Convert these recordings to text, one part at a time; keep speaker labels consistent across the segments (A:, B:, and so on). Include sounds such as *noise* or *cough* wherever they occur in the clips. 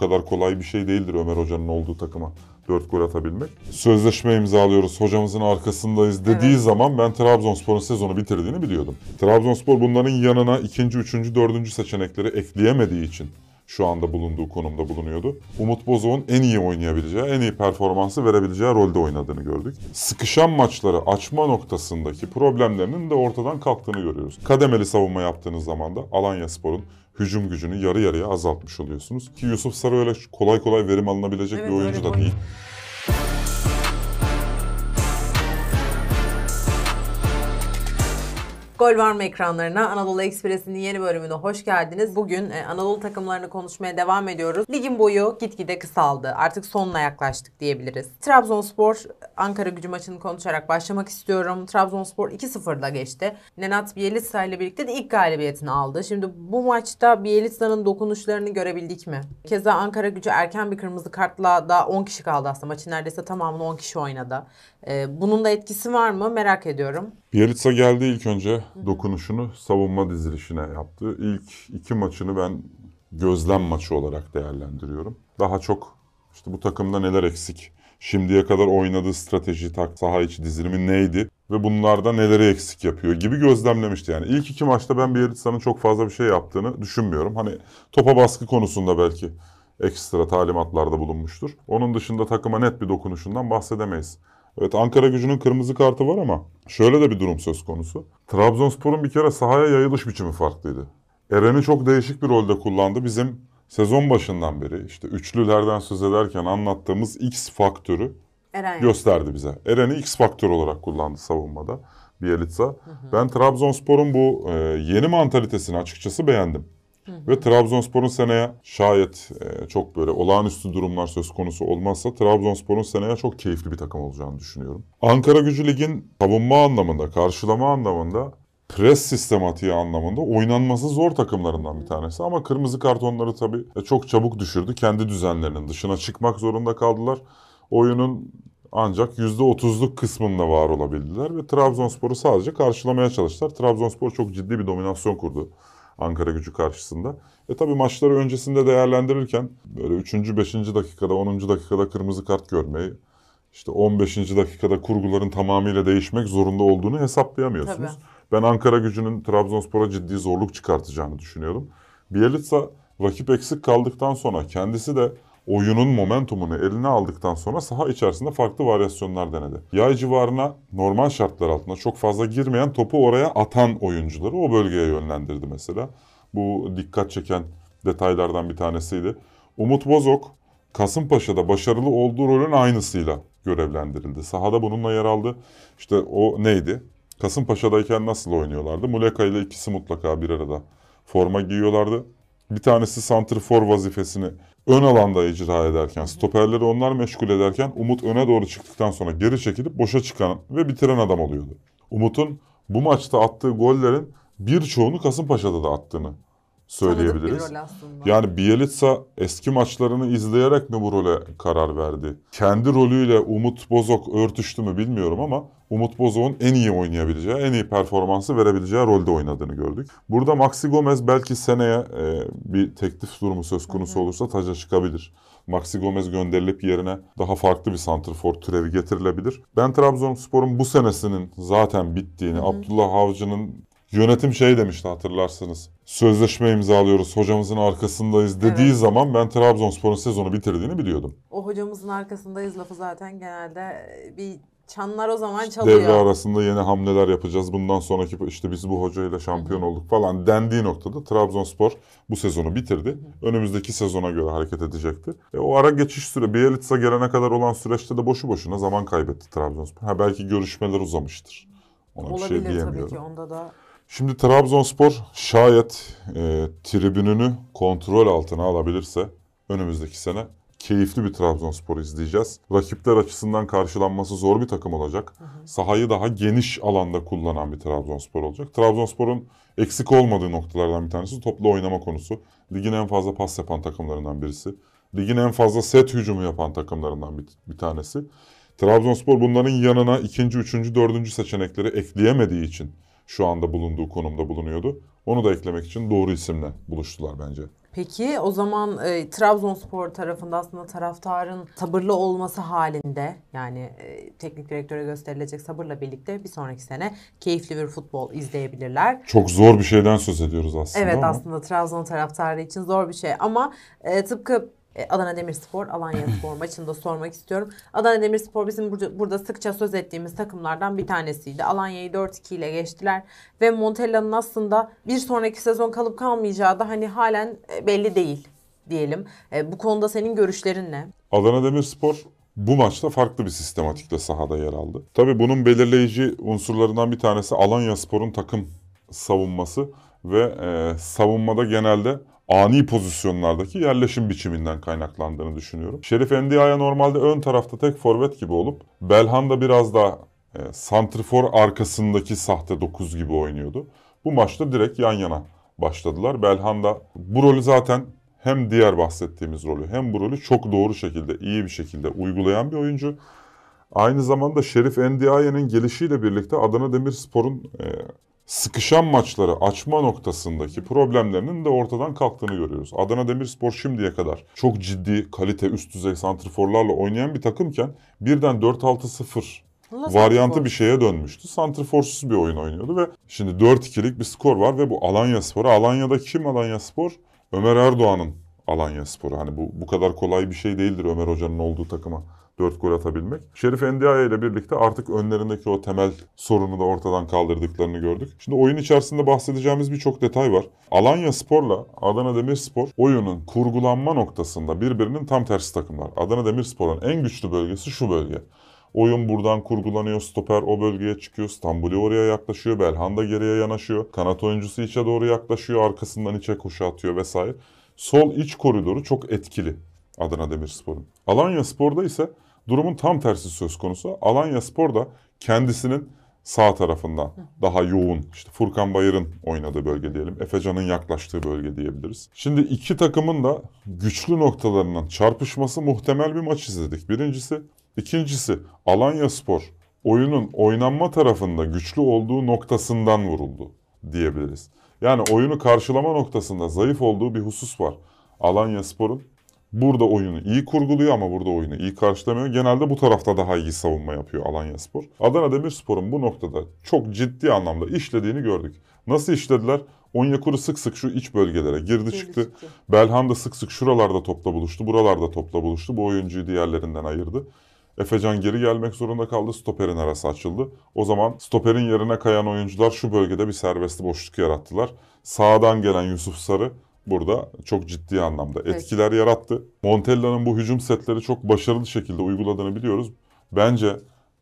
A: kadar kolay bir şey değildir Ömer Hoca'nın olduğu takıma 4 gol atabilmek. Sözleşme imzalıyoruz, hocamızın arkasındayız dediği
B: Evet.
A: zaman ben Trabzonspor'un sezonu bitirdiğini biliyordum. Trabzonspor bunların yanına ikinci, üçüncü, dördüncü seçenekleri ekleyemediği için şu anda bulunduğu konumda bulunuyordu. Umut Bozok'un en iyi oynayabileceği, en iyi performansı verebileceği rolde oynadığını gördük. Sıkışan maçları açma noktasındaki problemlerinin de ortadan kalktığını görüyoruz. Kademeli savunma yaptığınız zaman da Alanya Spor'un hücum gücünü yarı yarıya azaltmış oluyorsunuz. Ki Yusuf Sarı öyle kolay kolay verim alınabilecek
B: Evet,
A: bir oyuncu da değil.
B: Gol var mı ekranlarına? Anadolu Ekspresi'nin yeni bölümüne hoş geldiniz. Bugün e, Anadolu takımlarını konuşmaya devam ediyoruz. Ligin boyu gitgide kısaldı. Artık sonuna yaklaştık diyebiliriz. Trabzonspor Ankara gücü maçını konuşarak başlamak istiyorum. Trabzonspor 2-0'da geçti. Nenat Bielitsa ile birlikte de ilk galibiyetini aldı. Şimdi bu maçta Bielitsa'nın dokunuşlarını görebildik mi? Keza Ankara gücü erken bir kırmızı kartla da 10 kişi kaldı aslında. Maçın neredeyse tamamını 10 kişi oynadı. E, bunun da etkisi var mı? Merak ediyorum.
A: Bielitsa geldi ilk önce dokunuşunu savunma dizilişine yaptı. İlk iki maçını ben gözlem maçı olarak değerlendiriyorum. Daha çok işte bu takımda neler eksik, şimdiye kadar oynadığı strateji, tak, saha içi dizilimi neydi ve bunlarda neleri eksik yapıyor gibi gözlemlemişti. Yani ilk iki maçta ben Bielitsa'nın çok fazla bir şey yaptığını düşünmüyorum. Hani topa baskı konusunda belki ekstra talimatlarda bulunmuştur. Onun dışında takıma net bir dokunuşundan bahsedemeyiz. Evet Ankara gücünün kırmızı kartı var ama şöyle de bir durum söz konusu. Trabzonspor'un bir kere sahaya yayılış biçimi farklıydı. Eren'i çok değişik bir rolde kullandı. Bizim sezon başından beri işte üçlülerden söz ederken anlattığımız X faktörü
B: Eren
A: gösterdi bize. Eren'i X faktör olarak kullandı savunmada Bielitsa. Ben Trabzonspor'un bu e, yeni mantalitesini açıkçası beğendim. Ve Trabzonspor'un seneye şayet e, çok böyle olağanüstü durumlar söz konusu olmazsa Trabzonspor'un seneye çok keyifli bir takım olacağını düşünüyorum. Ankara Gücü Lig'in savunma anlamında, karşılama anlamında, pres sistematiği anlamında oynanması zor takımlarından bir tanesi. Ama kırmızı kartonları tabii e, çok çabuk düşürdü. Kendi düzenlerinin dışına çıkmak zorunda kaldılar. Oyunun ancak %30'luk kısmında var olabildiler ve Trabzonspor'u sadece karşılamaya çalıştılar. Trabzonspor çok ciddi bir dominasyon kurdu Ankara gücü karşısında. E tabi maçları öncesinde değerlendirirken böyle 3. 5. dakikada 10. dakikada kırmızı kart görmeyi işte 15. dakikada kurguların tamamıyla değişmek zorunda olduğunu hesaplayamıyorsunuz. Ben Ankara gücünün Trabzonspor'a ciddi zorluk çıkartacağını düşünüyorum. Bielitsa rakip eksik kaldıktan sonra kendisi de oyunun momentumunu eline aldıktan sonra saha içerisinde farklı varyasyonlar denedi. Yay civarına normal şartlar altında çok fazla girmeyen topu oraya atan oyuncuları o bölgeye yönlendirdi mesela. Bu dikkat çeken detaylardan bir tanesiydi. Umut Bozok Kasımpaşa'da başarılı olduğu rolün aynısıyla görevlendirildi. Sahada bununla yer aldı. İşte o neydi? Kasımpaşa'dayken nasıl oynuyorlardı? Muleka ile ikisi mutlaka bir arada forma giyiyorlardı. Bir tanesi santrfor vazifesini ön alanda icra ederken, stoperleri onlar meşgul ederken Umut öne doğru çıktıktan sonra geri çekilip boşa çıkan ve bitiren adam oluyordu. Umut'un bu maçta attığı gollerin birçoğunu Kasımpaşa'da da attığını söyleyebiliriz.
B: Tanıdık bir rol aslında.
A: Yani Bielitsa eski maçlarını izleyerek mi bu role karar verdi? Kendi rolüyle Umut Bozok örtüştü mü bilmiyorum ama Umut Bozok'un en iyi oynayabileceği, en iyi performansı verebileceği rolde oynadığını gördük. Burada Maxi Gomez belki seneye e, bir teklif durumu söz konusu olursa taca çıkabilir. Maxi Gomez gönderilip yerine daha farklı bir santrfor türevi getirilebilir. Ben Trabzonspor'un bu senesinin zaten bittiğini, Abdullah Avcı'nın Yönetim şey demişti hatırlarsınız. Sözleşme imzalıyoruz, hocamızın arkasındayız dediği
B: Evet.
A: zaman ben Trabzonspor'un sezonu bitirdiğini biliyordum.
B: O hocamızın arkasındayız lafı zaten genelde bir çanlar o zaman çalıyor.
A: Devre arasında yeni hamleler yapacağız. Bundan sonraki işte biz bu hocayla şampiyon olduk falan dendiği noktada Trabzonspor bu sezonu bitirdi. Önümüzdeki sezona göre hareket edecekti. E, o ara geçiş süre Bielitsa gelene kadar olan süreçte de boşu boşuna zaman kaybetti Trabzonspor. Ha belki görüşmeler uzamıştır. Ona bir şey
B: Olabilir tabii
A: diyemiyorum.
B: ki onda da.
A: Şimdi Trabzonspor şayet e, tribününü kontrol altına alabilirse önümüzdeki sene keyifli bir Trabzonspor izleyeceğiz. Rakipler açısından karşılanması zor bir takım olacak. Sahayı daha geniş alanda kullanan bir Trabzonspor olacak. Trabzonspor'un eksik olmadığı noktalardan bir tanesi toplu oynama konusu. Ligin en fazla pas yapan takımlarından birisi. Ligin en fazla set hücumu yapan takımlarından bir, bir tanesi. Trabzonspor bunların yanına ikinci, üçüncü, dördüncü seçenekleri ekleyemediği için şu anda bulunduğu konumda bulunuyordu. Onu da eklemek için doğru isimle buluştular bence.
B: Peki o zaman e, Trabzonspor tarafında aslında taraftarın sabırlı olması halinde yani e, teknik direktöre gösterilecek sabırla birlikte bir sonraki sene keyifli bir futbol izleyebilirler.
A: Çok zor bir şeyden söz ediyoruz aslında
B: Evet
A: ama
B: aslında Trabzon taraftarı için zor bir şey ama e, tıpkı Adana Demirspor, Alanya *laughs* Spor maçında sormak istiyorum. Adana Demirspor bizim burada, burada sıkça söz ettiğimiz takımlardan bir tanesiydi. Alanya'yı 4-2 ile geçtiler ve Montella'nın aslında bir sonraki sezon kalıp kalmayacağı da hani halen e, belli değil diyelim. E, bu konuda senin görüşlerin ne?
A: Adana Demirspor bu maçta farklı bir sistematikle sahada yer aldı. Tabii bunun belirleyici unsurlarından bir tanesi Alanya Spor'un takım savunması ve e, savunmada genelde ani pozisyonlardaki yerleşim biçiminden kaynaklandığını düşünüyorum. Şerif Endia'ya normalde ön tarafta tek forvet gibi olup Belhanda biraz daha e, santrifor arkasındaki sahte 9 gibi oynuyordu. Bu maçta direkt yan yana başladılar. Belhanda bu rolü zaten hem diğer bahsettiğimiz rolü hem bu rolü çok doğru şekilde, iyi bir şekilde uygulayan bir oyuncu. Aynı zamanda Şerif Endiaye'nin gelişiyle birlikte Adana Demirspor'un e, sıkışan maçları açma noktasındaki problemlerinin de ortadan kalktığını görüyoruz. Adana Demirspor şimdiye kadar çok ciddi, kalite, üst düzey santriforlarla oynayan bir takımken birden 4-6-0
B: Nasıl
A: varyantı bir şeye dönmüştü. Santriforsuz bir oyun oynuyordu ve şimdi 4-2'lik bir skor var ve bu Alanya Sporu. Alanya'da kim Alanya Spor? Ömer Erdoğan'ın Alanya Sporu. Hani bu bu kadar kolay bir şey değildir Ömer Hoca'nın olduğu takıma 4 gol atabilmek. Şerif Endiaye ile birlikte artık önlerindeki o temel sorunu da ortadan kaldırdıklarını gördük. Şimdi oyun içerisinde bahsedeceğimiz birçok detay var. Alanya Spor'la Adana Demirspor oyunun kurgulanma noktasında birbirinin tam tersi takımlar. Adana Demirspor'un en güçlü bölgesi şu bölge. Oyun buradan kurgulanıyor. Stoper o bölgeye çıkıyor. Stambuli oraya yaklaşıyor. Belhanda geriye yanaşıyor. Kanat oyuncusu içe doğru yaklaşıyor. Arkasından içe koşu atıyor vesaire. Sol iç koridoru çok etkili Adana Demirspor'un. Alanya Spor'da ise durumun tam tersi söz konusu. Alanya Spor da kendisinin sağ tarafından daha yoğun işte Furkan Bayır'ın oynadığı bölge diyelim. Efecan'ın yaklaştığı bölge diyebiliriz. Şimdi iki takımın da güçlü noktalarının çarpışması muhtemel bir maç izledik. Birincisi. ikincisi Alanya Spor oyunun oynanma tarafında güçlü olduğu noktasından vuruldu diyebiliriz. Yani oyunu karşılama noktasında zayıf olduğu bir husus var. Alanya Spor'un burada oyunu iyi kurguluyor ama burada oyunu iyi karşılamıyor. Genelde bu tarafta daha iyi savunma yapıyor Alanya Spor. Adana Demirspor'un bu noktada çok ciddi anlamda işlediğini gördük. Nasıl işlediler? Onyekuru sık sık şu iç bölgelere girdi çıktı.
B: çıktı.
A: Belhanda sık sık şuralarda topla buluştu, buralarda topla buluştu. Bu oyuncuyu diğerlerinden ayırdı. Efecan geri gelmek zorunda kaldı. Stoperin arası açıldı. O zaman stoperin yerine kayan oyuncular şu bölgede bir serbest boşluk yarattılar. Sağdan gelen Yusuf Sarı burada çok ciddi anlamda etkiler yarattı. Montella'nın bu hücum setleri çok başarılı şekilde uyguladığını biliyoruz. Bence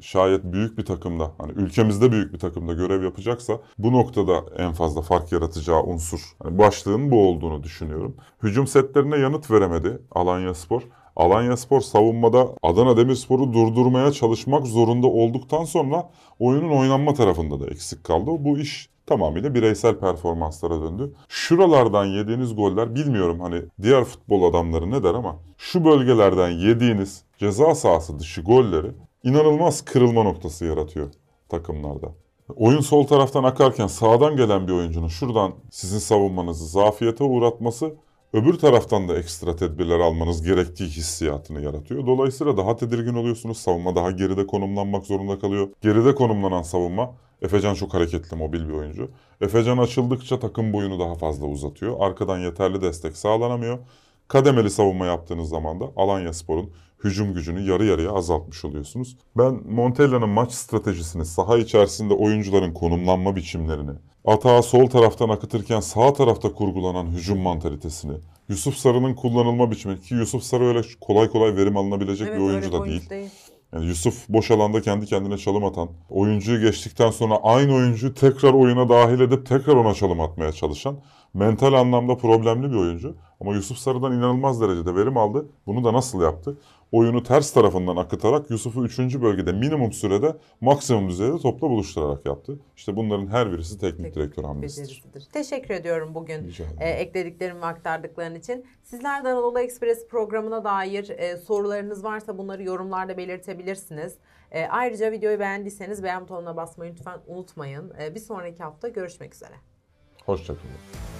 A: şayet büyük bir takımda, hani ülkemizde büyük bir takımda görev yapacaksa bu noktada en fazla fark yaratacağı unsur, hani başlığın bu olduğunu düşünüyorum. Hücum setlerine yanıt veremedi Alanya Spor. Alanya Spor savunmada Adana Demirspor'u durdurmaya çalışmak zorunda olduktan sonra oyunun oynanma tarafında da eksik kaldı. Bu iş tamamıyla bireysel performanslara döndü. Şuralardan yediğiniz goller bilmiyorum hani diğer futbol adamları ne der ama şu bölgelerden yediğiniz ceza sahası dışı golleri inanılmaz kırılma noktası yaratıyor takımlarda. Oyun sol taraftan akarken sağdan gelen bir oyuncunun şuradan sizin savunmanızı zafiyete uğratması öbür taraftan da ekstra tedbirler almanız gerektiği hissiyatını yaratıyor. Dolayısıyla daha tedirgin oluyorsunuz. Savunma daha geride konumlanmak zorunda kalıyor. Geride konumlanan savunma Efecan çok hareketli, mobil bir oyuncu. Efecan açıldıkça takım boyunu daha fazla uzatıyor. Arkadan yeterli destek sağlanamıyor. Kademeli savunma yaptığınız zaman da Alanya Spor'un hücum gücünü yarı yarıya azaltmış oluyorsunuz. Ben Montella'nın maç stratejisini, saha içerisinde oyuncuların konumlanma biçimlerini, atağı sol taraftan akıtırken sağ tarafta kurgulanan hücum mantalitesini, Yusuf Sarı'nın kullanılma biçimi ki Yusuf Sarı öyle kolay kolay verim alınabilecek
B: Evet,
A: bir oyuncu da
B: oyuncu
A: değil. Yani Yusuf boş alanda kendi kendine çalım atan, oyuncuyu geçtikten sonra aynı oyuncuyu tekrar oyuna dahil edip tekrar ona çalım atmaya çalışan, mental anlamda problemli bir oyuncu. Ama Yusuf Sarı'dan inanılmaz derecede verim aldı. Bunu da nasıl yaptı? Oyunu ters tarafından akıtarak Yusuf'u 3. bölgede minimum sürede maksimum düzeyde topla buluşturarak yaptı. İşte bunların her birisi teknik
B: Teknik
A: direktör hamlesidir.
B: Teşekkür ediyorum bugün e, eklediklerim ve aktardıkların için. Sizler de Anadolu Ekspres programına dair e, sorularınız varsa bunları yorumlarda belirtebilirsiniz. E, ayrıca videoyu beğendiyseniz beğen butonuna basmayı lütfen unutmayın. E, bir sonraki hafta görüşmek üzere.
A: Hoşçakalın.